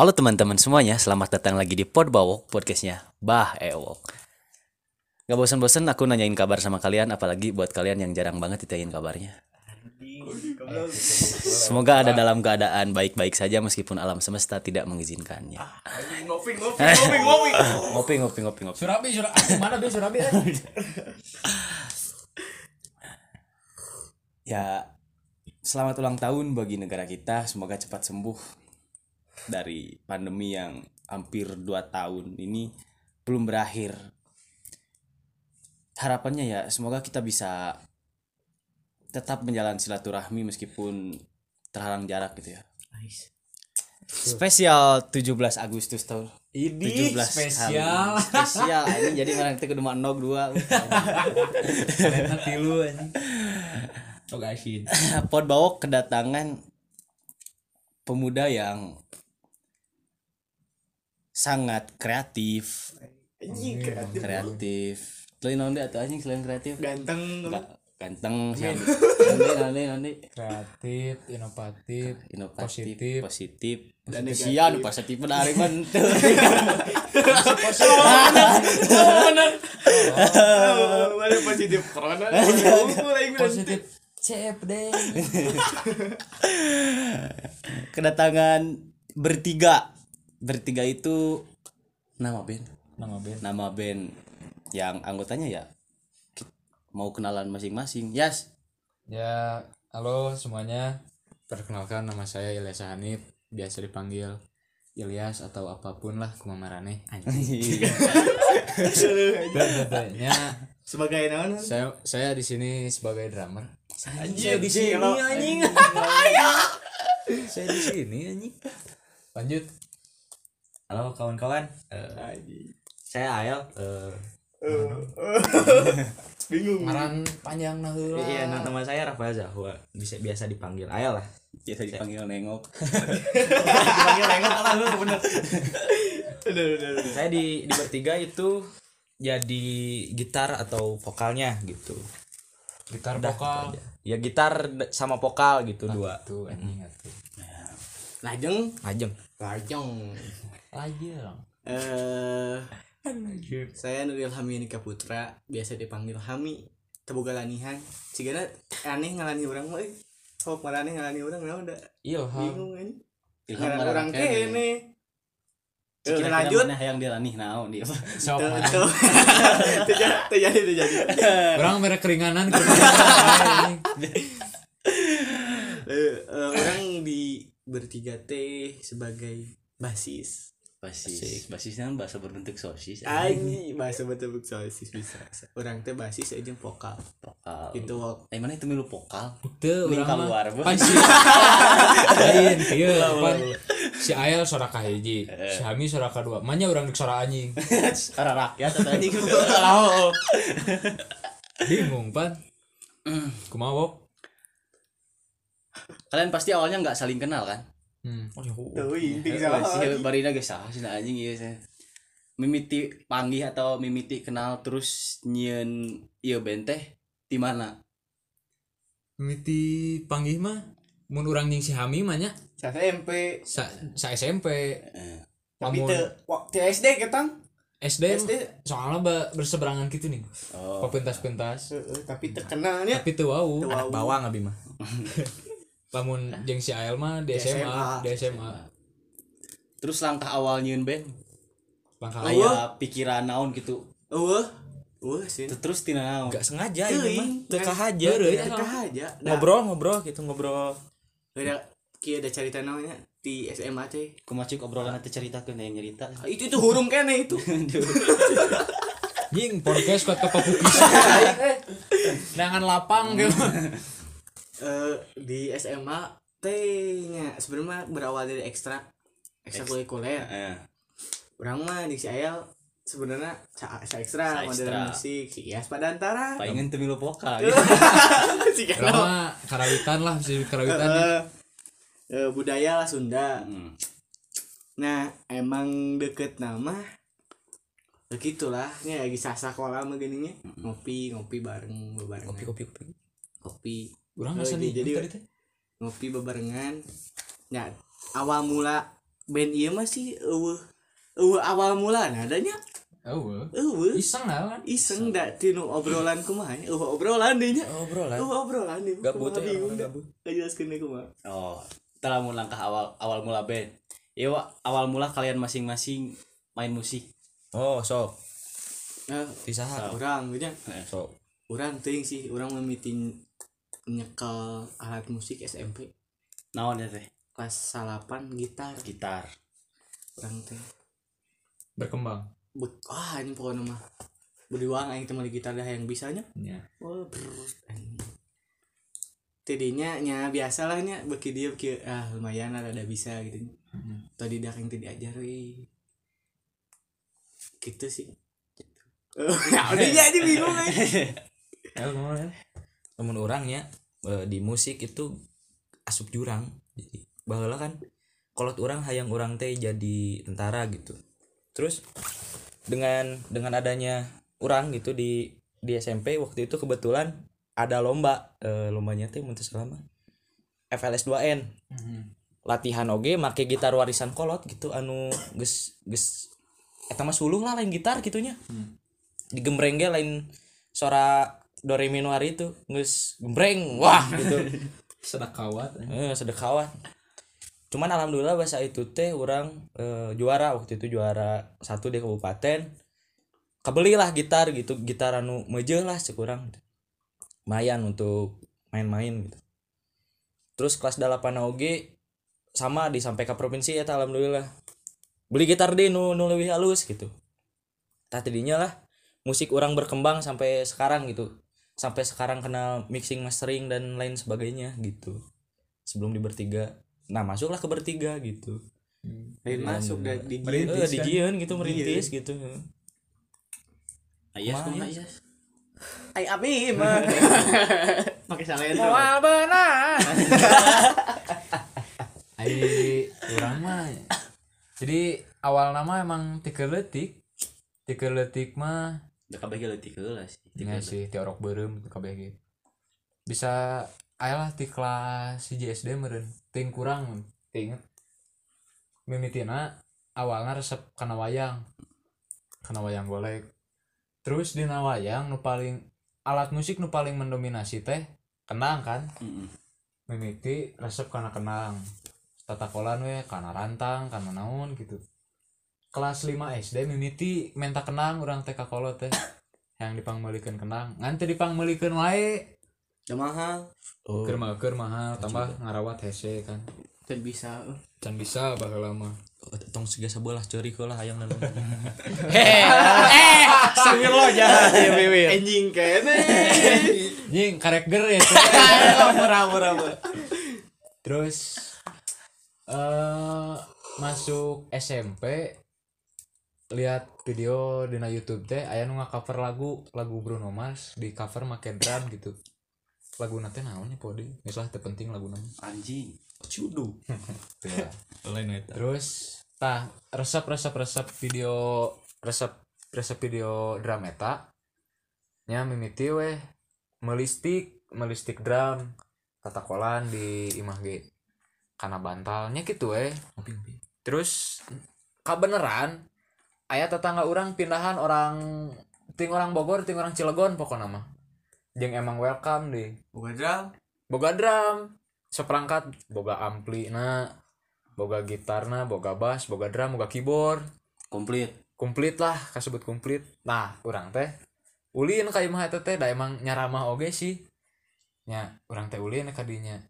Halo teman-teman semuanya, selamat datang lagi di Pod Bawok podcastnya Bah Ewok. Gak bosan-bosan aku nanyain kabar sama kalian, apalagi buat kalian yang jarang banget ditanyain kabarnya. Semoga ada dalam keadaan baik-baik saja meskipun alam semesta tidak mengizinkannya. Ngopi, ngopi, ngopi, ngopi. Ngopi, ngopi, ngopi, ngopi. Surabi, Surabi, mana be Surabi? eh? Ya, selamat ulang tahun bagi negara kita. Semoga cepat sembuh dari pandemi yang hampir 2 tahun ini belum berakhir. Harapannya ya, semoga kita bisa tetap menjalan silaturahmi meskipun terhalang jarak gitu ya. Spesial 17 Agustus tahun Ini 17 spesial. hari. spesial ini jadi orang itu kudu nog dua Karena tilu anjing. Oh gasin. Pod Bawok kedatangan pemuda yang sangat kreatif Anjing kreatif. kreatif selain nanti atau anjing selain kreatif Ganteng. Nggak, ganteng sih nanti nanti nanti Kreatif, inovatif, inovatif positif. positif Dan negatif. sian positif Oh, Mana positif corona? Positif. Cep deh. kedatangan bertiga bertiga itu nama band Nama band. nama band yang anggotanya ya mau kenalan masing-masing yes Ya, halo semuanya. Perkenalkan nama saya Ilyas Hanif, biasa dipanggil Ilyas atau apa pun lah kumamarane. Anjing. Dan bedanya Sebagai naon? saya saya di sini sebagai drummer. Anjing di sini, anjing. Saya di sini anjing. Lanjut. Halo kawan-kawan, Anjing. saya Ayel. Eh, Bingung. Ngaran panjang nah heula. iya, nah, nama saya Rafael Zahwa. Bisa biasa dipanggil Ayel lah. biasa dipanggil nengok dipanggil nengok lah lu bener. Udah, udah, udah. Saya di di bertiga itu jadi gitar atau vokalnya gitu. Gitar Udah, vokal. gitu. Ya gitar sama vokal gitu dua. Tuh anjing atuh. Lajeng. Ajeng. Lajeng. Lajeng. Eh saya Nuril Hami Nika Putra, biasa dipanggil Hami. Teboga lanihan. Cigana aneh ngalani orang mah. Sok marane ngalani orang naon da. Ilham. Bingung anjing. Ilham marane orang kene. kene. Eh, lanjut. mana yang dilanih naon dia Sok. Jadi, jadi, jadi. Orang merek keringanan ke Eh, eh, orang di bertiga teh sebagai basis. basis basisnya kan bahasa berbentuk sosis Anjing bahasa betul sosis bisa. Orang teh basis aja vokal. vokal Itu wok. eh mana itu milu vokal Ini urang keluar. Pan si lain ieu pan si Ayel suara kahiji, si Hami suara kedua. Manya urang dik suara anjing. karena rakyat atau anjing Oh, Bingung pan. Kumaha wok? Kalian pasti awalnya nggak saling kenal kan Hmm. tuh inti si barina guys ah sih anjing iya sih mimiti panggih atau mimiti kenal terus nyen iya benteh di mana Mimiti panggih mah mun urang jeung si Hami mah nya Saya SMP. sa, sa SMP. Eh, Tapi teu waktu SD ketang. SD, SD. soalnya ba, berseberangan gitu nih. oh Pepentas-pentas. Heeh, tapi terkenalnya Tapi teu wau. Teu Anak bawang abi mah. Lamun jeung si Ayel mah di Di SMA, SMA. di SMA. terus langkah awal nyen band Langkah awal kayak pikiran naon gitu eueuh. Eueuh sih. terus tina naon Enggak sengaja ini mah. Teu kahaja. Teu. Teka aja. Nah, Ngobrol ngobrol gitu ngobrol. Udah kieu ada cerita namanya di SMA teh. kumacik obrolan nanti cerita ke yang nyerita Ah, Itu itu hurung kene itu. Jing podcast kuat kepapukis. Nangan lapang gitu. Eh di SMA teh nya sebenarnya berawal dari ekstra ekstrakurikuler. eh, Orang mah di si Ayel sebenarnya sa, sa ekstra ekstra. musik si Ias Padantara. palingan tuh milu vokal si Kano. mah karawitan lah, si karawitan. Eh, eh, budaya lah Sunda. Hmm. Nah, emang deket nama begitulah ya lagi sasa kolam begininya ngopi ngopi bareng bebarengan Kopi kopi kopi. kopi Urang Oh, masa jadi- nih jadi- tadi teh. ngopi bebarengan. Ya awal mula band iya masih eueuh eueuh awal mula adanya oh eueuh. Iseng lah kan iseng dak tinu obrolan kumaha nya? Eueuh obrolan deui nya. Obrolan. Eueuh obrolan deui Gabut ya, dah. ngajelaskeun deui kumaha. Oh telah mau langkah awal awal mula band. Ya awal mula kalian masing-masing main musik. Oh, sok. nah Tisaha. urang nya Sok. urang teuing sih urang memiting nyekel alat musik SMP naon ya teh? Kelas 8 gitar. Gitar. Urang teh. Berkembang. Bek, wah ini pokoknya mah. Berjuang aing teh meuli gitar dah yang bisanya. Ya oh anjing. tidinya nya biasa lah nya beki dia beki ah lumayan lah ada bisa gitu. Tadi dah yang tadi ajar we gitu sih. Nah udah jadi bingung. Ya, ke mana? Temen orangnya eh, di musik itu asup jurang. Jadi baheula kan kolot orang hayang orang teh jadi tentara gitu. Terus dengan dengan adanya orang gitu di di SMP waktu itu kebetulan ada lomba eh, lombanya teh mun teu salah mah FLS 2N. Latihan oge make gitar warisan kolot gitu anu geus geus eta mah suluh lah lain gitar gitunya. Digembreng ge lain suara do re mi nu hari itu geus gembreng wah gitu. sedekawat Eh, sedekawat. Cuman alhamdulillah bahasa itu teh orang eh, juara waktu itu juara satu di kabupaten. Kebelilah gitar gitu, gitar anu meje lah sekurang. Lumayan untuk main-main gitu. Terus kelas 8 oge sama di sampai ke provinsi ya alhamdulillah. Beli gitar deh nu nu lebih halus gitu. Tadinya lah musik orang berkembang sampai sekarang gitu. Sampai sekarang kenal mixing, mastering dan lain sebagainya gitu. Sebelum di bertiga. Nah masuklah ke bertiga gitu. Lain masuk dah di eh di Jian gitu merintis gitu. Ayah Kumaha, kumaha ya? Iya. ay abi mah pakai salendro benar. Ai orang mah. Jadi awal nama emang tiga letik. Tiga letik mah kabeh ge leutik heula sih tinggal sih tiorok berem kabeh gitu. Bisa ayolah di kelas si JSD meren ting kurang ting mimitina awalnya resep kana wayang. Kana wayang golek. Terus di wayang nu paling alat musik nu paling mendominasi teh kenang kan? Heeh. mimiti resep kana kenang. Tatakolan we kana rantang kana naon gitu kelas 5 SD mimiti menta kenang orang TK kolot teh. Yang dipangmelikeun kenang. Ngan teu dipangmelikeun wae. Mahal oh. Keur mah keur mahal tambah ngarawat hese kan. Dan bisa eh. can bisa bakal lama tong segasa bola ceri lah hayang dan Sengir lo jahat ya bibir. anjing kene. Nying karek ger ya murah murah murah. Terus eh masuk SMP lihat video di na YouTube teh aya nu cover lagu lagu Bruno Mars di cover make drum gitu. Lagu nanti naonnya podi? Misalnya terpenting lagu nama Anjing. cudu lain eta. Terus tah resep resep resep video resep resep video drum eta. Nya mimiti weh melistik melistik drum tatakolan di imah ge karena bantalnya gitu weh. Terus kabeneran ayah tetangga orang pindahan orang ting orang Bogor ting orang Cilegon pokoknya mah. Jeung emang welcome deh. Bukan drum boga drum seperangkat boga ampli na boga gitar na boga bass boga drum boga keyboard. Komplit. komplit lah kasebut komplit. Nah orang teh ulin ka imah eta teh da emang nyaramah oge sih. Nya orang teh ulin ka dinya.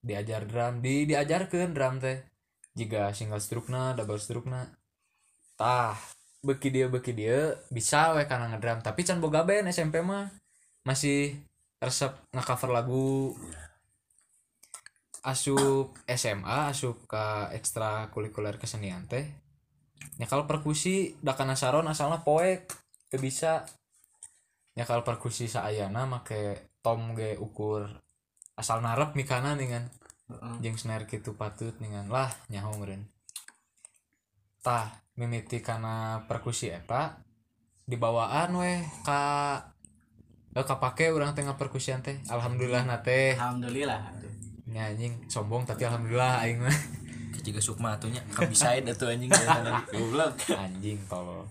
Diajar drum di diajarkeun drum teh. Jika single stroke na double stroke na tah beki dia beki dia bisa we kana ngedrum. Tapi can boga band SMP mah masih resep nge-cover lagu. Asup SMA asup ke ekstra kulikuler kesenian teh. Ya kalau perkusi da kana saron asalna poek teu bisa. Ya kalau perkusi saayana make tom ge ukur asal narep mikana ningan. Jeung snare kitu patut ningan. Lah nyaho meureun tah mimiti kana perkusi eta dibawaan weh ka eh kapake urang tengah perkusian teh. Alhamdulillah nate alhamdulillah nyanyi sombong tapi alhamdulillah aing mah. Keciga Sukma atunya kabisaid atuh anjing goblok. Anjing tolol.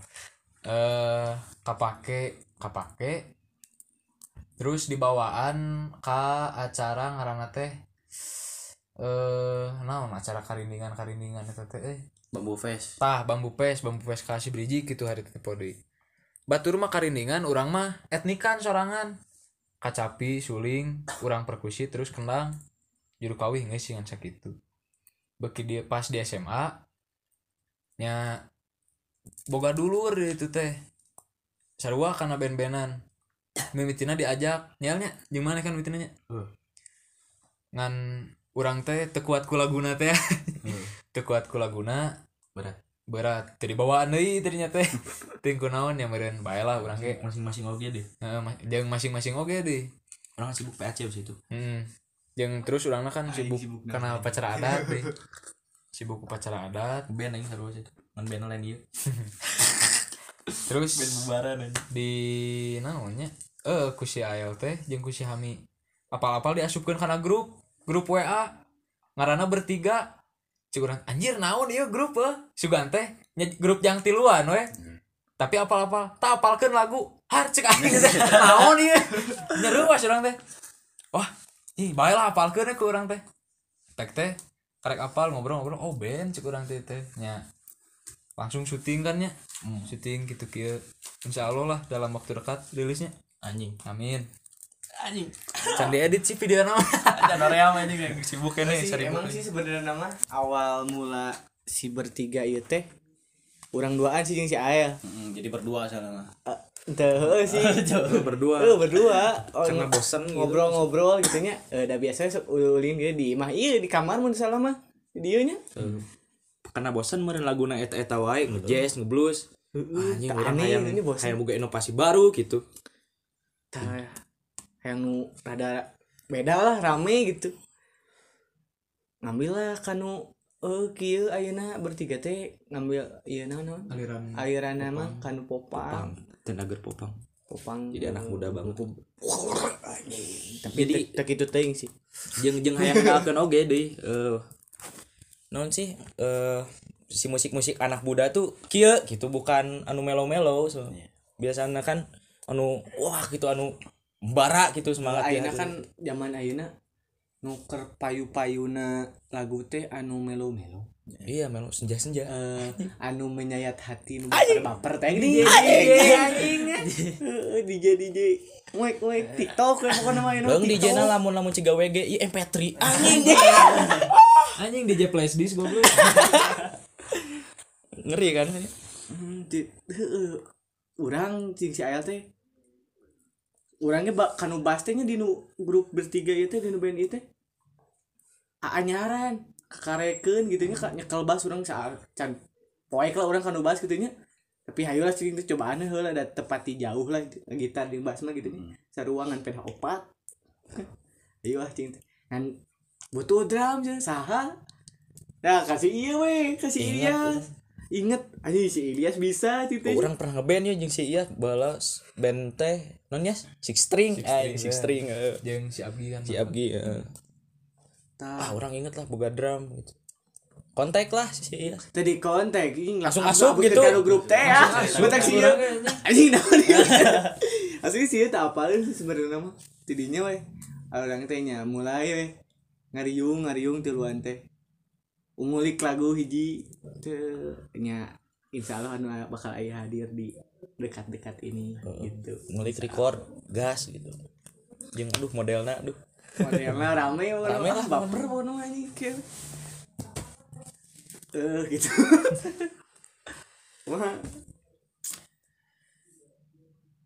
Eh kapake kapake terus dibawaan ka acara ngaranna teh eh naon? Acara karindingan karindingan eta teh eh bambu fest. Tah bambu pes bambu pes kasih briji gitu hari teh podi. Batur mah karindingan urang mah etnikan sorangan. Kacapi suling urang perkusi terus kendang juru kawih geus ngan sakitu beki dia pas di SMA nya boga dulur itu teh. Sarua karena ben-benan. Mimitina diajak. Nyalnya jeung mana kan mimitina nya Heuh. ngan urang teh teu kuat ku laguna teh. Teu kuat ku laguna. Berat berat. Tadi bawaan tadinya teh tingku naon ya meureun. Bae lah urang ge. Masing-masing oge deh. Ma- jeung masing-masing oge deh orang sibuk PAC di situ hmm. jeung terus urangna kan sibuk sibuk karena upacara adat deh sibuk upacara adat. Band aing sarua situ ngan band lain ieu terus bubaran aja di naonnya eh ku si Ael teh jeung ku si Hami. Apal-apal diasupkeun kana grup. Grup WA ngaranna bertiga cik urang anjir naon ieu grup eh? Sugan teh nya grup yang tiluan we. Tapi apal-apal tak apalkeun lagu har cek aing teh naon ieu? Nyeru was urang teh. Wah ih bae lah apalkeun ku urang teh. Tek teh karek apal ngobrol-ngobrol oh ben cek urang teh teh nya. Langsung syuting kan ya syuting gitu kieu insya Allah lah dalam waktu dekat rilisnya. Anjing. Amin. Anjing can diedit sih video nama ada Noream anjing yang sibuk ini sih, sering emang sih sebenarnya nama awal mula si bertiga ieu teh urang duaan sih jeung si Ael Mm, jadi berdua sana mah Ente heueuh sih. berdua Heueuh berdua. Oh, Karena bosen gitu. ngobrol-ngobrol gitu nya. Eh da biasa ulin gitu di imah ieu di kamar mun salah mah. Di dieu nya. karena bosan meureun laguna eta eta wae ngejazz ngeblues anjing urang aneh, hayang ini bosan. hayang boga inovasi baru gitu Tah yang nu rada beda lah rame gitu. Ngambil lah kanu eh kieu ayeuna bertiga teh ngambil ieu naon aliran aliran mah kanu popang. popang tenaga popang Popang. jadi anak muda banget Tapi Jadi- tek itu teuing sih. jeung jeung hayang kenalkeun oge deui eh naon sih eh si musik-musik anak muda tuh kieu gitu bukan anu melo-melo so. biasanya kan anu wah gitu anu bara gitu semangat ayeuna kan zaman ayeuna nuker payu-payuna lagu teh anu melo-melo iya melo senja-senja. Eh anu menyayat hati nu baper teh DJ anjing Heeh, DJ DJ. Wek wek TikTok pokona mah ayeuna Bang DJ na lamun lamun ciga WG i MP3. Anjing. Anjing DJ flash disk goblok. Ngeri kan? Hmm, urang cing si Ayal teh urangnya bak kanu bahas teh nya di nu grup bertiga teh di nu band ieu teh aanyaran karekeun gitu nya ka nyekel bass urang sa can poek lah urang kanu bahas gitu nya. Tapi hayu lah cing teh cobaan heula ada tepati jauh lah gitar di bass mah gitu nya. Saruangan pena opat. Ayo lah cing teh ngan butuh drum je saha? Nah, kasih iya weh, kasih Ilyas. Ingat, aja si Ilyas bisa gitu. orang pernah ngeband ya jeung si iya balas band teh non ya six string Six eh six ya. string eh. jeung si Abgi kan si Abgi eh. ah Tah, orang inget lah boga drum gitu kontak lah si iya tadi kontak ini Langsung langsung asup gitu. gitu. grup teh ya. Betak sih ya. Anjing naon ya. Asli sih tak apa sebenarnya mah. Tidinya we. Orang teh nya mulai we. Ngariung ngariung tiluan teh. Umulik lagu hiji teu nya insya Allah anu bakal aya hadir di dekat-dekat ini gitu. ngulik record gas gitu. Jeung aduh modelna aduh. Modelnya rame Rame rame lah, baper bono anjing. Kayak eh gitu. Wah.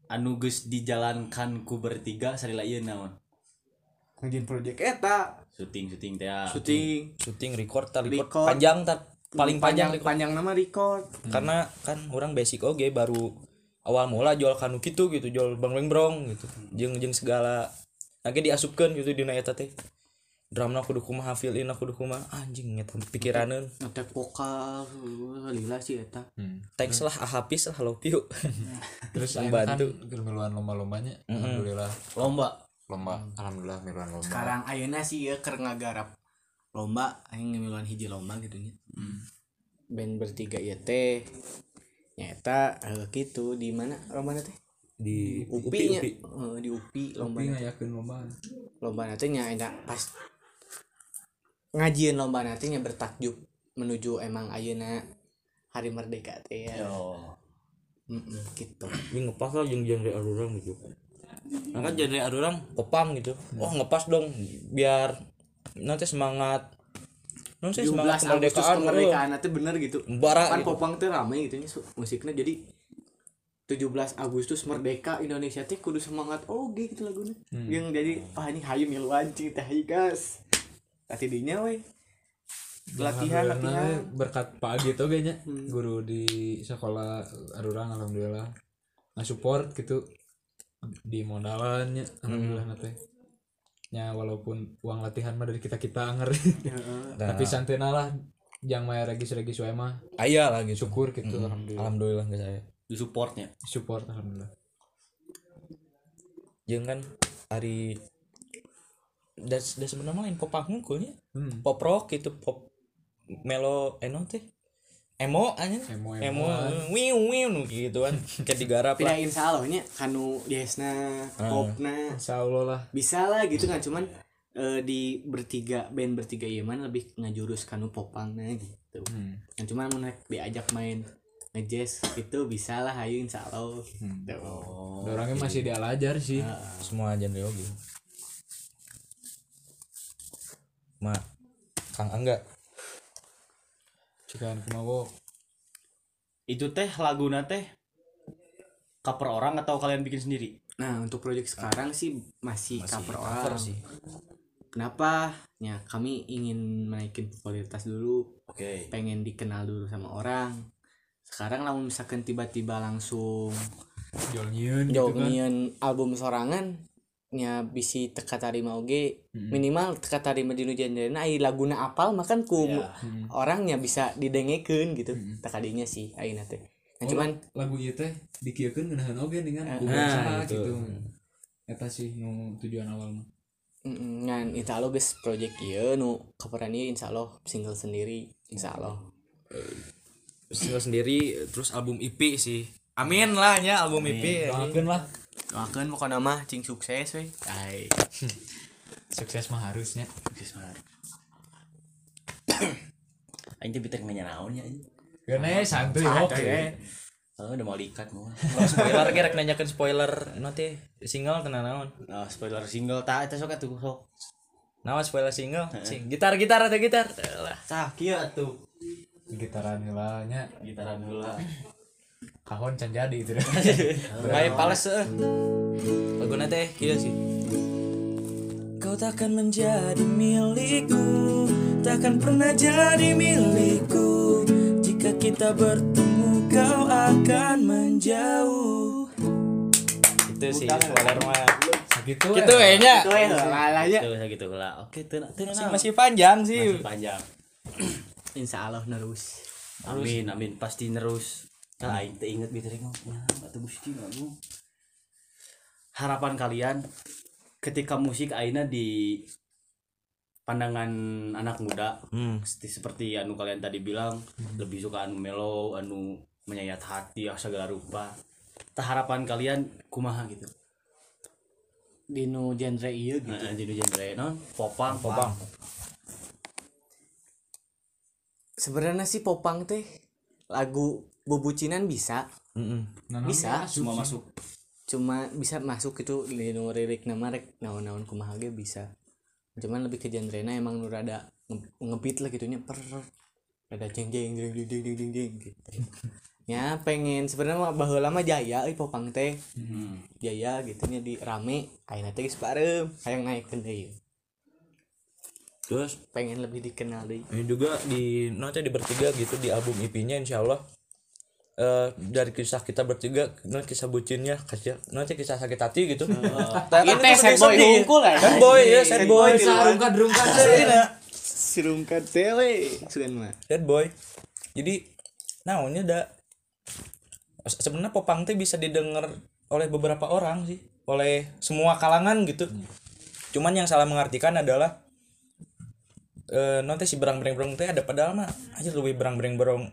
Anu geus dijalankan ku bertiga sarila ieu naon? Ngajin project eta. Syuting syuting teh ya. syuting. Syuting record tar record, Record. panjang tar paling panjang record. panjang nama record. Karena kan orang basic oge baru awal mula jual kanu gitu gitu jual bang bang brong gitu. Jeung jeung segala. Lagi diasupkan gitu dina eta teh drumna kudu kumaha fill in kudu kumaha. Anjing eta pikiraneun ngetek vokal uh, lila sih eta. Teks lah ahapis lah love you terus Membantu. ayeuna kan lomba-lombanya? Alhamdulillah. Lomba. Lomba. Alhamdulillah miluan lomba. Sekarang ayeuna sih ya keur ngagarap lomba aing ngemiluan hiji lomba gitu nya. Band bertiga ieu teh nyata eh, gitu di mana lomba teh? Di UPI nya. Eh, di UPI lomba tapi ngayakeun lomba lomba nanti nya enak pas ngajian lomba nanti nya bertakjub menuju emang ayeuna hari merdeka teh ya. Oh. Mm-mm, gitu. Ini ngepas lah jeung genre arurang gitu nah kan genre arurang popang gitu. Wah ngepas dong biar nanti semangat. Nanti 17 semangat Agustus kemerdekaan kemerdekaan nanti bener gitu. Bara kan gitu. popang teh rame gitu nya su- musiknya. Jadi 17 Agustus merdeka Indonesia teh kudu semangat oh gitu lagunya. Yang jadi wah ini hayu miluan cing teh hayu gas tadi dinya we latihan Alhamdulillah, latihan. berkat Pak Agi tuh kayaknya guru di sekolah Arurang alhamdulillah. Nah support gitu. Di modalannya alhamdulillah nanti ya walaupun uang latihan mah dari kita kita ngeri Nah, tapi santena lah yang maya regis regis wae mah. Aya lah gitu. Syukur gitu alhamdulillah. Alhamdulillah nggak saya. Di supportnya. support alhamdulillah. Jeung kan hari das das sebenarnya lain popang hungkulnya hmm. pop rock gitu pop melo eno teh emo aja Emo, emo emoan. wiu wiu nu gitu kan. Kayak digarap Tidak lah. Insya Allah nya kanu yesna popna Insya Allah lah. Bisa lah gitu kan. Cuman eh, di bertiga band bertiga iya mana lebih ngajurus kanu popangnya gitu. Hmm. yang cuman mau naik diajak main ngejazz itu bisa lah ayo insya Allah Hmm. Tuh. Oh. orangnya masih di alajar sih. Semua genre oge ma kang angga cikan kumawo Itu teh laguna teh cover orang atau kalian bikin sendiri? nah untuk proyek sekarang sih masih, cover cover orang. sih. Kenapa? Ya kami ingin menaikin popularitas dulu. Oke. pengen dikenal dulu sama orang. Sekarang lah misalkan tiba-tiba langsung jual nyiun gitu kan. Album sorangan nya bisi teka tarima oge minimal teka tarima di nujan nah laguna apal makan ku Ya. orangnya bisa didengekeun gitu teka dinya sih ayeuna teh nah, cuman lagu ieu teh dikiekeun ngeunaheun oge dengan Eh, nah, gitu. gitu. Eta sih nu tujuan awal mah. mm, ngan insya Allah guys project ieu nu ieu insya Allah single sendiri insya Allah single sendiri terus album EP sih amin lah ya album EP Doakeun lah. doakeun pokoknya mah cing sukses we ay Sukses mah harusnya. Sukses banget. Aing teh biter nanya naon ya anjing. Gane santuy Santuy, oke. eh. Oh, udah mau likat mau. Spoiler gerek nanyakan spoiler nanti single tenan naon Nah, spoiler single tak eta sok atuh sok. naon spoiler single sing gitar gitar atau gitar lah Tah kieu atuh. Gitaran heula nya Gitaran heula. Kahon can jadi itu deh. Baik pales eh. Lagu teh kieu sih. Kau takkan menjadi milikku, takkan pernah jadi milikku. Jika kita bertemu, kau akan menjauh. Itu sih spoiler mah. Gitu we. kayaknya. itu ya lah ya Tuh gitu heula. Oke, Masih, masih panjang sih. Masih panjang. insya Allah nerus Amin, amin pasti terus. Nah, teh inget Gusti lagu. Harapan kalian ketika musik aina di pandangan anak muda Hmm. seperti, seperti anu kalian tadi bilang lebih suka anu melo anu menyayat hati ah, segala rupa Tah harapan kalian kumaha gitu di nu genre ieu gitu nah, jadi genre non popang Popang. sebenarnya sih popang teh lagu bubucinan bisa. Mm -mm. Bisa. Nah, cuma masuk. Cuma bisa masuk itu di nomor lirik nama rek naon-naon kumahage bisa. Cuman lebih ke genre emang nur ada ngebit lah gitunya. Per ada jeng jeng jeng jeng jeng jeng jeng gitu. Ya pengen sebenarnya bahwa lama jaya ih popang teh. Hmm. jaya gitunya di rame kayak nanti geus kayak naik deui terus? Pengen lebih dikenali ini juga di nanti di bertiga gitu di album IP-nya insyaallah Eh dari kisah kita bertiga nanti kisah bucinnya kasih nanti kisah sakit hati gitu. Teh itu sad boy hungkul ya sad boy ya sad boy Sarungkan-rungkan sirungkan teh we sugan mah sad boy. Jadi naonnya da sebenarnya popang teh bisa didengar oleh beberapa orang sih. Oleh semua kalangan gitu. Cuman yang salah mengartikan adalah eh non teh si berang bereng berong teh ada padahal mah aja lebih berang bereng berong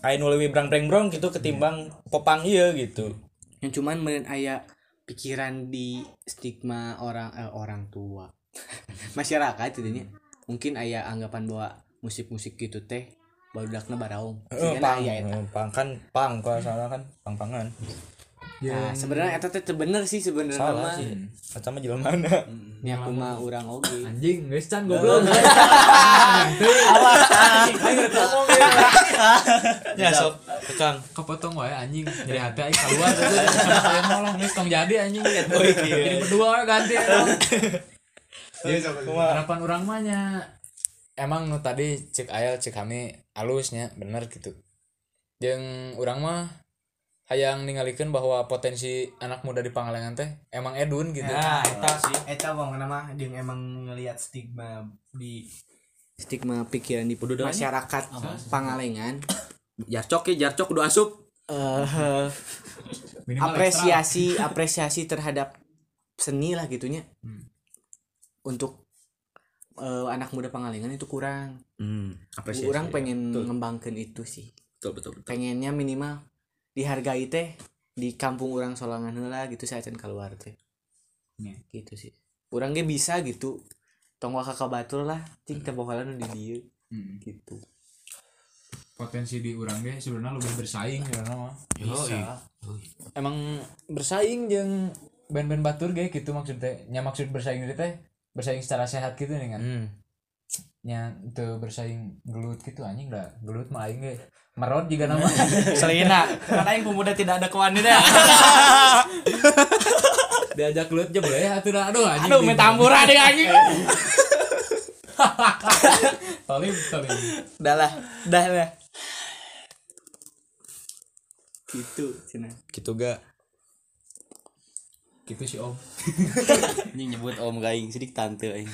aya nu leuwih berang bereng berong gitu ketimbang popang iya gitu. Yang cuman meureun aya pikiran di stigma orang eh, orang tua. Masyarakat jadinya mungkin aya anggapan bahwa musik-musik gitu teh badakna baraung. Eh, pang, aya eta. eh, pang kan pang kalau salah kan pang pangan Nah, sebenarnya eta teh bener sih sebenarnya salah mah. sih. Mah jelema mana? Nya kumaha urang oge. anjing geus can goblok ya sok kekang kepotong wae anjing. Jadi hati aing keluar tuh saya mau lah geus tong jadi anjing. Jadi berdua we ganti harapan orang mahnya emang nu tadi cek ayal cek kami halusnya bener gitu. Yang orang mah hayang ningalikeun bahwa potensi anak muda di Pangalengan teh emang edun gitu. Nah, eta sih. Eta wong nama jeung emang ngelihat stigma di Stigma pikiran di masyarakat Pangalengan. jarcok ya jarcok udah asup Minimal apresiasi apresiasi terhadap seni lah gitunya. Untuk eh, anak muda Pangalengan itu kurang. hmm, apresiasi Orang pengen betul. ngembangkan itu sih. betul betul betul pengennya minimal dihargai teh di kampung orang solangan heula gitu saya acan keluar teh Iya. gitu sih ge bisa gitu tong waka ka batur lah cing teh boholan di dieu Hmm. gitu. Potensi di orang deh sebenarnya lebih bersaing karena mah bisa. Emang bersaing jeung band-band batur ge gitu maksudnya? Nya maksud bersaing itu teh bersaing secara sehat gitu nih kan? Hmm. nya itu bersaing gelut gitu anjing dah. Gelut mah aing ge merot juga nama. Selina. Karena yang pemuda tidak ada kewanitaan. diajak gelut aja boleh atuh dah aduh anjing Aduh, minta ampura deh anjing. tolim tolim dah lah dah lah gitu cina gitu gak gitu sih om Ini nyebut om gaing sidik tante aing.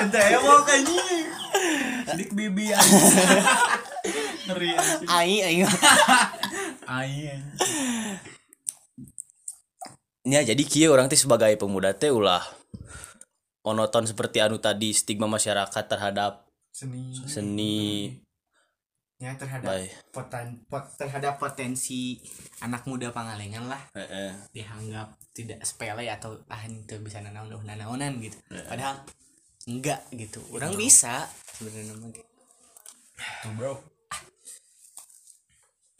Ente ewok anjing. Dik bibi anjing. Ngeri anjing. Aing aing. Aing. Ya jadi kieu orang teh sebagai pemuda teh ulah monoton seperti anu tadi stigma masyarakat terhadap Seni. seni ya terhadap baik. poten, pot, terhadap potensi anak muda Pangalengan lah Heeh. dianggap tidak sepele atau ah itu bisa nanaon nanaonan gitu padahal enggak gitu orang bisa sebenarnya mah gitu. tuh bro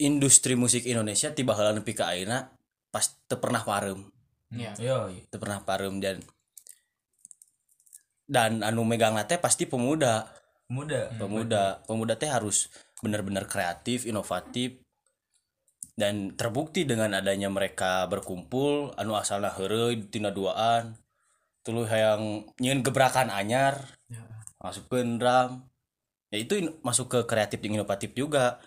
Industri musik Indonesia tiba heula nepi ka ayeuna pas teu pernah parem. ya yo Teu pernah parem dan dan anu megang teh pasti pemuda. muda pemuda. pemuda teh harus benar-benar kreatif inovatif dan terbukti dengan adanya mereka berkumpul anu asalna heureuy tina duaan tuluy hayang nyieun gebrakan anyar masukkeun drum. Ya itu in- masuk ke kreatif dan inovatif juga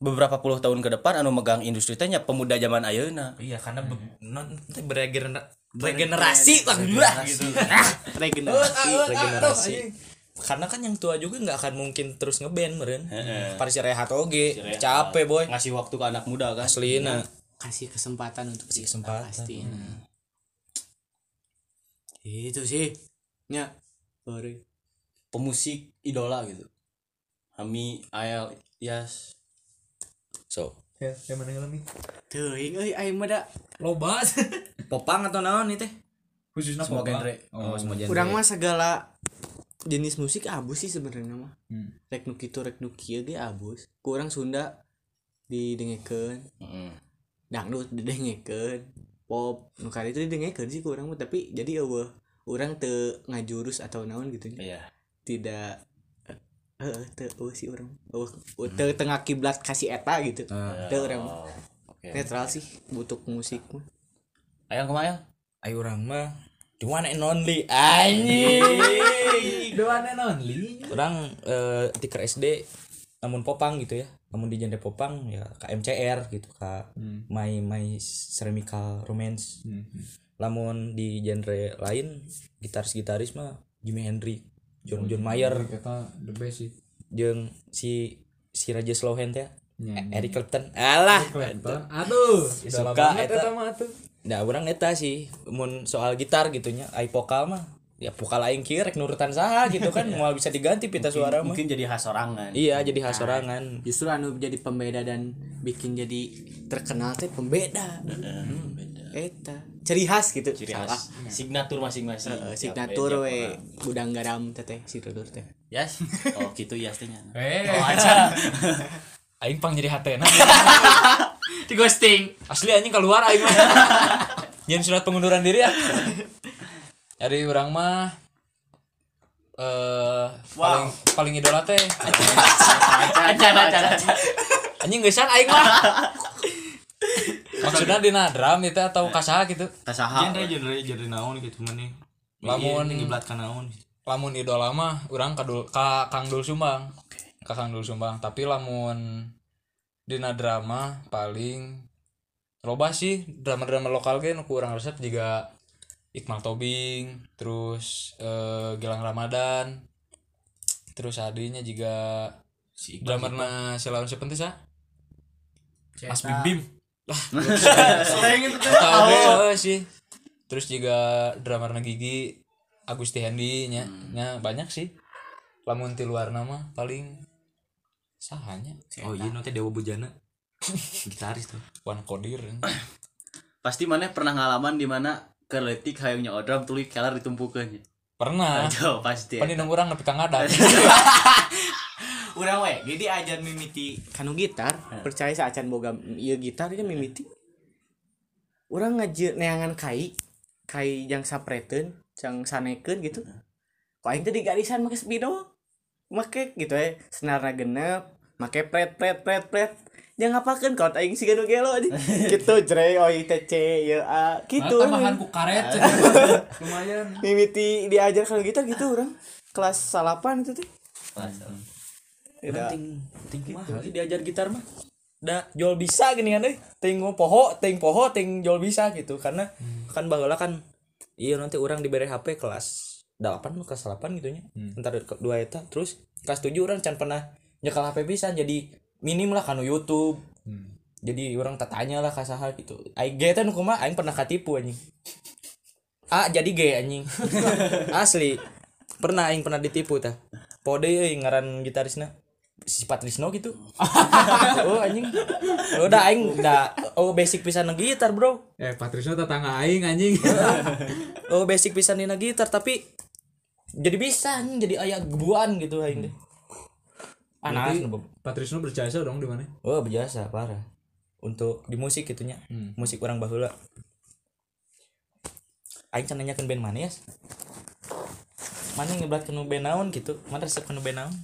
beberapa puluh tahun ke depan anu megang industri teh nya pemuda zaman ayeuna. Iya karena be, non beregener regenerasi lah gitu regenerasi regenerasi. karena kan yang tua juga nggak akan mungkin terus ngeband meren Paris Rehat oge capek boy. ngasih waktu ke anak muda kan. Aslina. Kasih kesempatan untuk Kasih kesempatan. pasti. Itu sih nya. Sorry. Pemusik idola gitu. Hami Ayel Yas so. Ya yang mana ngalami tuh euy aing mah da loba. Popang atau naon nih teh khususnya semua popang. genre. Oh semua genre. Urang mah segala jenis musik abus sih sebenarnya mah. Hmm. rek nu kitu rek nu kieu ge abus. Ku urang Sunda didengekeun. Heeh. dangdut didengekeun. Pop nu kali itu didengekeun sih ku urang mah tapi jadi eueuh urang teu ngajurus atau naon gitu nya. iya. Tidak heeh teu eueuh sih urang. Eueuh teu tengah kiblat kasih eta gitu. Urang. Mah. Oh, oke. Netral sih butuh musik mah. Ayang? Ke mana ayo orang mah the one and only anjing. The one and only. Orang eh, tiker SD namun popang gitu ya. Namun di genre popang ya KMCR gitu kak my my ceramical romance. Lamun di genre lain gitaris gitaris mah Jimi Hendrix John John Mayer. Kita the best sih. Jeung si si Raja Slowhand ya? Nya, Eric Clapton. Alah! Clapton. Aduh. Suka eta. eta mah tuh. Nah orang eta sih mun soal gitar gitunya ai vokal mah. Ya pokal aing kieu rek nurutan saha gitu kan moal bisa diganti pita suara mah. mungkin jadi khas orangan iya jadi khas sorangan justru anu jadi pembeda dan bikin jadi terkenal teh pembeda. Eta ciri khas gitu. Ciri Salah. khas. Signatur masing-masing. Tiap signatur we gudang garam teh teh si tutur teh Yes. Oh gitu ya tanya. Eh, aing pang jadi hatena di ghosting. asli anjing keluar aing mah. Jangan surat pengunduran diri ya. Dari orang mah eh paling paling idola teh. Acan, acan. anjing geus aing mah maksudnya di drum itu atau kasaha gitu? Kasaha. genre genre genre naon gitu mana Lamun- Iya, ngiblat ka naon lamun idola mah orang kadul ka Kang Dul Sumbang. Ka Kang Dul Sumbang. Tapi lamun dina drama paling loba sih drama-drama lokal ge nu kurang resep juga Iqmal Tobing terus eh, Gilang Ramadan terus adinya juga si drama selalu sepenting sah Mas. Bim Bim Saya ingin tahu sih. Terus juga drama Gigi Agusti Hendi nya nya banyak sih. Lamun ti luar nama paling sahanya. Oh iya nanti dewa bujana. Gitaris tuh. Wan Kodir. Pasti mana pernah ngalaman di mana keletik hayang nyodram tuluy kelar ditumpukeun. pernah. Jauh pasti. pan urang nepi kang ada Urang we, jadi ajar mimiti kanu gitar percaya saacan boga ieu gitar kan mimiti. Orang ngaji neangan kai kai yang sapreten yang sanekeun gitu. Kok aing teh di garisan make speedo? Make gitu ya senarna genep make pret pret pret pret. Yang ngapakeun kaut aing si ganu gelo aja gitu jre oi tc ya a. Gitu. Tambahan ku karet lumayan. Mimiti diajar kalau gitar gitu orang kelas salapan itu teh Udah. tinggi mahal sih diajar gitar mah. Da jual bisa gini kan euy ting poho ting poho ting jual bisa gitu. Karena kan baheula kan iya nanti orang diberi HP kelas 8 kelas 8 gitu nya. Entar ke- dua eta terus kelas 7 orang can pernah nyekel HP bisa jadi minim lah kanu YouTube. Jadi orang tak tanya lah kasaha gitu. Aing ge teh nu kumaha? Aing pernah katipu anjing. Ah jadi ge anjing. Asli. Pernah aing pernah ditipu tah pode euy ngaran gitarisna si Patrisno gitu. Oh anjing. Oh udah aing da oh basic pisan na gitar bro. Eh Patrisno tetangga aing anjing. oh basic pisan dina gitar tapi jadi bisa anjing jadi aya gebuan gitu aing deh Anak Patrisno berjasa dong di mana? Oh berjasa parah. Untuk di musik gitunya musik orang bahula. Aing can nanyakeun band mana ya mana yang ngeblat kenu band naon gitu? Mana resep kenu band naon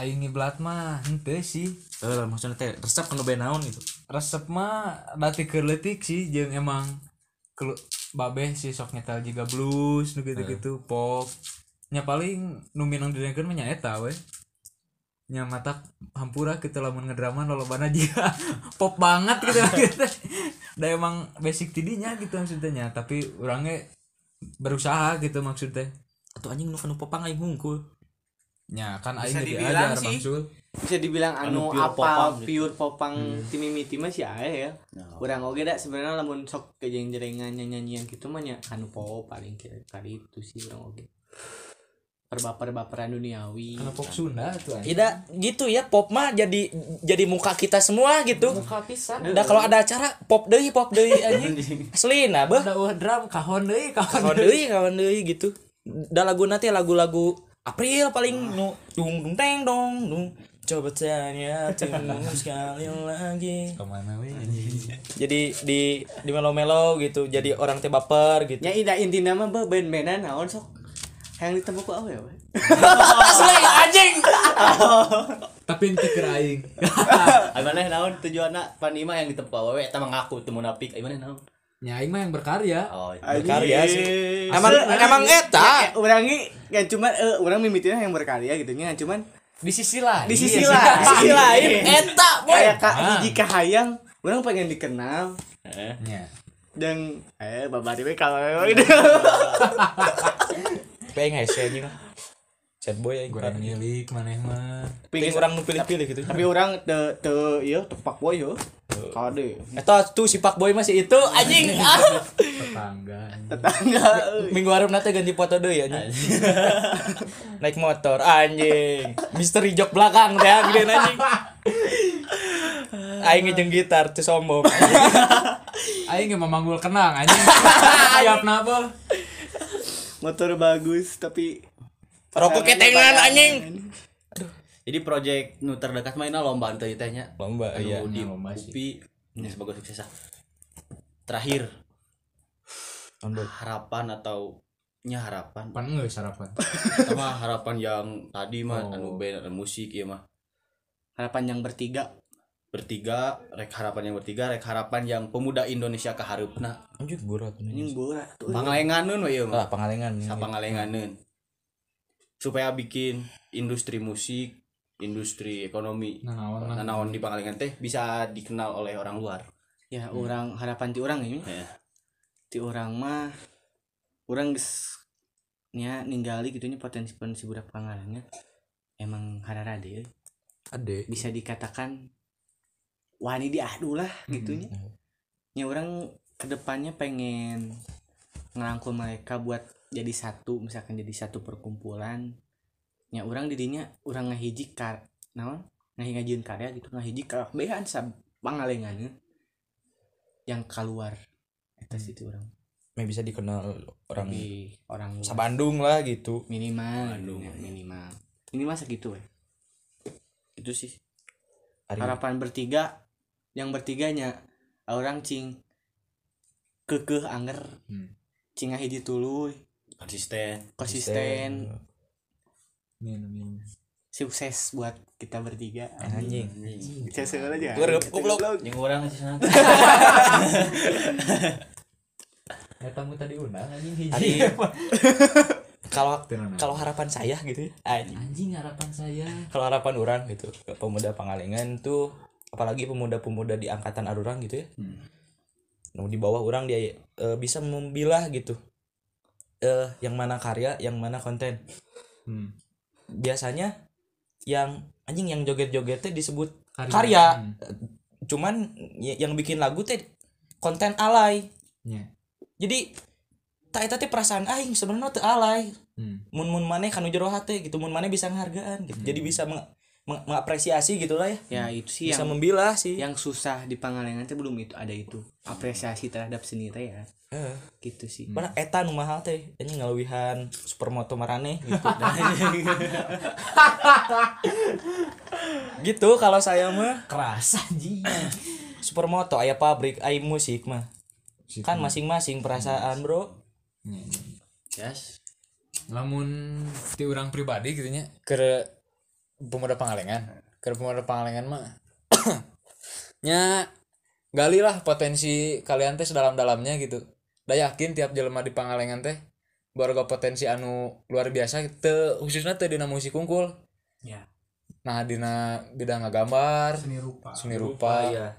Aing ngiblat mah henteu sih. eh maksudnya teh resep kanu band naon gitu Resep mah dati keuletik sih jeung emang kelu babeh sih sok nyetel juga blues nu gitu-gitu pop. Nya paling nu minang didengarkeun mah nya eta we. Nya mata hampura kita lamun ngedrama lolobana juga pop banget gitu gitu. Da emang basic tidinya gitu maksudnya tapi orangnya berusaha gitu maksudnya. atau anjing nu kanu popang aing hungkul Ya kan Bisa aing dibilang sih. maksud. bisa dibilang anu, Anu pure apa popang gitu. pure popang ti mimiti mah sih aya ya Nah. kurang oge dah sebenarnya lamun sok kejeng jerengan nyanyian gitu mah nya anu pop paling kira kali itu sih kurang oge perbaper baperan duniawi Karena pop Sunda tuh tidak gitu ya pop mah jadi jadi muka kita semua gitu Muka pisan. udah kalau ada acara pop deui pop deui anjing asli nah beuh Ada uh, drum kahon deui kahon. kawan deui kawan deui gitu da lagu nanti lagu-lagu April paling nu dung dung teng dong dung coba tanya timu sekali lagi. Ke mana we jadi di di melo-melo gitu jadi orang teh baper gitu. Nya ida intina mah beuh band-bandan naon sok? Yang ditembak ku awe we asli anjing! Tapi ente keur aing. Ai maneh naon tujuanna panima yang ditempa awewe eta mengaku teu munafik. Ai maneh naon? Nya aing mah yang berkarya. Oh, berkarya sih. Emang emang eta? Ya, urang ge yang cuman eh urang mimitina yang berkarya gitu nya cuman Di sisi lain. di sisi Iya, lain. Di sisi lain. Eta boy. Kayak kak Ah. hiji kahayang urang pengen dikenal. Eh, Nya. dan eh babari we kalau gitu. Pengen hese anjing sad boy aing Kurang ngilik maneh mah. pengen orang nu pilih-pilih gitu. tapi orang te te iya tepak boy yo kade. Eta tuh si pak boy masih itu anjing. Ah. Tetangga. Tetangga euy. minggu harap nanti ganti foto deh ya anjing. naik motor anjing. Misteri jok belakang teh gede anjing. Aing ngejeng gitar tuh sombong. Aing memanggul kenang anjing. Siap napa. Motor bagus tapi rokok ketengan anjing. jadi project nu terdekat mainnya lomba teh teh nya. Lomba iya. anu di lomba sih. UPI. Ya, sebagai sukses terakhir. Lomba. harapan atau nya harapan? Pan enggak sarapan sama harapan yang tadi mah Oh. anu band anu musik ya mah. Harapan yang bertiga. Bertiga rek harapan yang bertiga rek harapan yang pemuda Indonesia kaharupna. Anjing berat ini bola tuh pangalenganeun we ieu ah mah. Pangalengan sapangalenganeun supaya bikin industri musik industri ekonomi nah naon lah nanaon di Pangalengan teh bisa dikenal oleh orang luar. Ya orang harapan ti orang ini. Ya. ti orang mah orang geus nya ninggali gitunya potensi potensi budak pangalengan emang hararade euy. ade bisa dikatakan wani diadu lah gitunya ya orang ke depannya pengen ngerangkul mereka buat jadi satu misalkan jadi satu perkumpulan ya orang didinya orang ngahiji kar naon? Ngahiji karya gitu ngahiji behan sa pangalengan yang keluar itu sih itu orang. Meh bisa dikenal orang Tapi orang luar. Sabandung lah gitu. Minimal Bandung. ya, minimal. Minimal segitu ya. Itu sih. Ari- harapan bertiga yang bertiganya orang cing kekeh anger Hmm. cing hiji tuluy konsisten. Konsisten. Minum minum sukses buat kita bertiga. Anjing. Bisa segala aja. Gua goblok. yang orang sih sana. Ya tamu tadi undang anjing. Hiji kalau kalau harapan saya gitu ya. Anjing. anjing harapan saya. Kalau harapan orang gitu pemuda Pangalengan tuh apalagi pemuda-pemuda di angkatan arurang gitu ya. Nah, di bawah orang dia eh, bisa membilah gitu eh yang mana karya yang mana konten hmm. biasanya yang anjing yang joget-jogetnya disebut Karya. karya, Hmm. cuman yang bikin lagu teh konten alay Nya. jadi tak eta teh perasaan aing sebenarnya teu alay Hmm. mun mun maneh kanu jero hate gitu mun maneh bisa nghargaan gitu jadi bisa meng- meng- mengapresiasi gitu lah ya. Ya itu sih bisa yang membilah sih. yang susah di Pangalengan teh belum itu ada itu. Apresiasi terhadap seni teh ya. Heeh. gitu sih. Padahal eta nu mahal teh? Anjing ngalewihan supermoto marane gitu. Gitu kalau saya mah. Keras anjing. Supermoto aya pabrik aya musik mah. Kan masing-masing perasaan bro. Yes. Lamun ti orang pribadi gitu nya ke pemuda pangalengan. Ke pemuda pangalengan mah nya gali lah potensi kalian teh sedalam-dalamnya gitu. Da yakin tiap jelema di pangalengan teh boga potensi anu luar biasa teu khususnya teu dina musik unggul Ya. nah dina bidang ngagambar Seni rupa. seni rupa. ya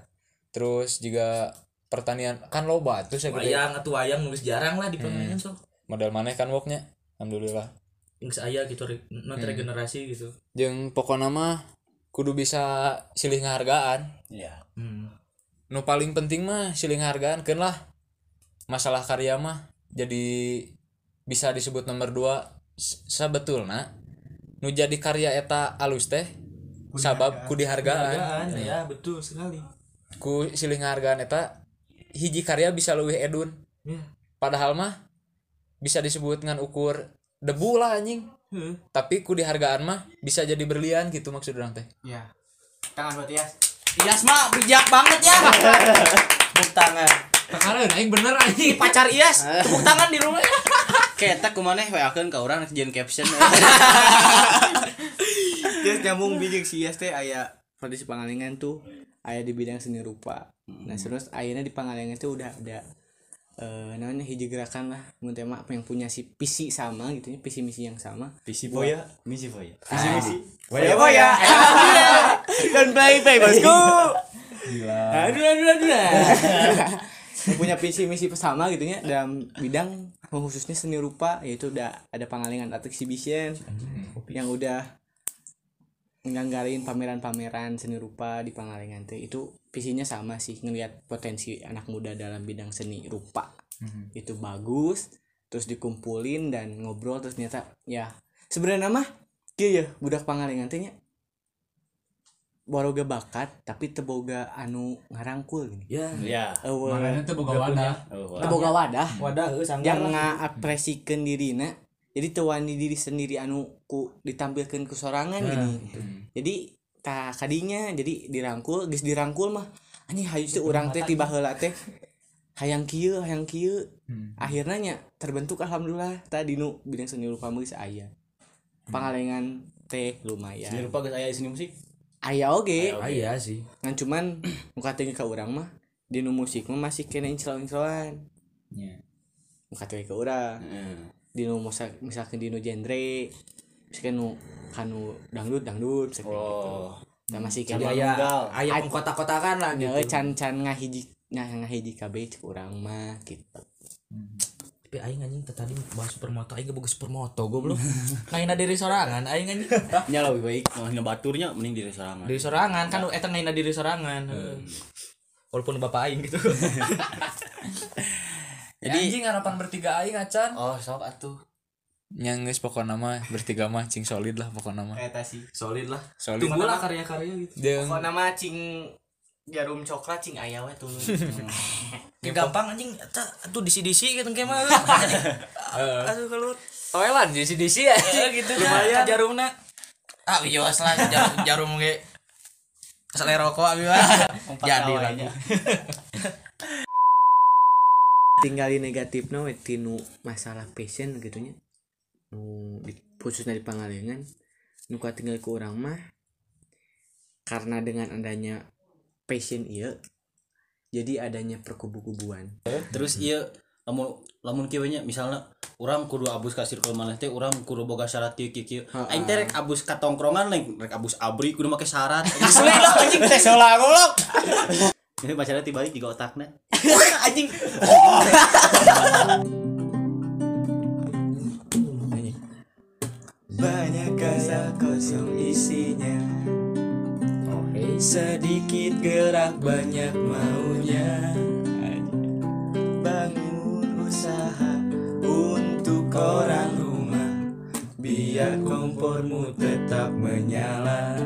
terus juga pertanian kan loba tuh saya wayang atuh wayang nulis jarang lah di Pangalengan sok model maneh kan woknya alhamdulillah geus aya gitu re- not regenerasi gitu. Jeung pokoknya mah kudu bisa silih ngahargaan ya hmm. nu paling penting mah silih ngahargaan kan lah. Masalah karya mah jadi bisa disebut nomor dua. Sebetulna nu jadi karya eta alus teh sabab ku dihargaan. Hargaan, ya betul sekali. Ku silih ngahargaan eta hiji karya bisa leuwih edun. Ya padahal mah bisa disebut dengan ukur debu lah anjing. Heeh. tapi ku dihargaan mah bisa jadi berlian gitu maksud orang teh. Ya. Tangan buat Yas. Iyas mah bijak banget ya. Tepuk tangan. Tekareun aing bener anjing. Pacar Iyas tepuk tangan di rumah. Ketak kumaneh we akeun ka urang jeung caption. Terus nyambung bijak si Yas teh aya di Pangalengan tuh aya di bidang seni rupa. Nah, terus ayeuna di Pangalengan tuh udah ada eh namanya hiji gerakan lah. Mun tema apa yang punya si visi sama gitu ya visi misi yang sama. Visi boya, misi boya. visi misi Boya boya dan play play bosku. Aduh aduh aduh yang punya visi misi sama gitu ya dalam bidang khususnya seni rupa yaitu udah ada Pangalengan Art Exhibition yang udah ngelanggarin pameran-pameran seni rupa di Pangalengan teh itu visinya sama sih ngelihat potensi anak muda dalam bidang seni rupa. Itu bagus terus dikumpulin dan ngobrol terus ternyata ya sebenarnya mah kieu ya budak pangalengan teh nya boga bakat tapi teboga anu ngarangkul gini. Ya ya. Eueuh, Makanya tuh boga wadah. oh, teboga wadah. Wadah heuh sanggar yang lah. ngapresikan dirina. Jadi tewani diri sendiri anu ku ditampilkan ke sorangan gini. Jadi tak kadinya jadi dirangkul geus dirangkul mah. Anjing hayu teh urang teh tiba heula teh. Hayang kieu hayang kieu. Akhirnya nya terbentuk alhamdulillah tadi nu bidang seni rupa geus aya. Pangalengan teh lumayan. Seni rupa geus aya di seni musik? Aya oge. Ah iya sih. Ngan cuman muka teh ka urang mah di nu musik mah masih kena incel-incelan Nya. muka teh ka urang. Di nu misal misalkan di nu genre nu kanu dangdut dangdut gitu. oh. Nah, masih kayak aya tunggal. aya pengkotak-kotakan lah ya gitu. can can ngahiji nah ngahiji kabeh cek urang mah gitu. Tapi aing anjing tadi bahas supermoto aing gak boga supermoto goblok. Ngaina diri sorangan aing anjing. Nya lebih baik. Mau ngebaturnya mending diri sorangan. Diri sorangan kan eta ngaina diri sorangan. Heuh. walaupun bapak aing gitu. Jadi anjing harapan bertiga aing acan. oh sok atuh Yang geus pokona mah bertiga mah cing solid lah pokona mah. eta sih solid lah. Solid. tunggulah karya-karya gitu. Jeung pokoknya mah cing jarum coklat cing aya we tuh. Ya, gampang anjing eta atuh disi-disi gitu kayak mah. Aduh kalau toilan jadi si disi ya. gitu lumayan. Jarumna ah wios lah jarum, jarum ge selera rokok abi mah jadi lah tinggali negatif no tinu masalah passion gitu nya. nu di, khususnya di pangalengan nu ka tinggal ke orang mah karena dengan adanya passion iya jadi adanya perkubu-kubuan. Terus iya lamun lamun kieu nya misalnya urang kudu abus ka circle maneh teh urang kudu boga syarat kieu kieu kieu. Aing teh rek abus ka tongkrongan lain rek abus abri kudu make syarat. Sulit lah anjing. Teh salah goblok. Ini pacarnya tiba di otakna anjing kosong isinya. Okay. Sedikit gerak banyak maunya. Bangun usaha untuk orang rumah. Biar kompormu tetap menyala.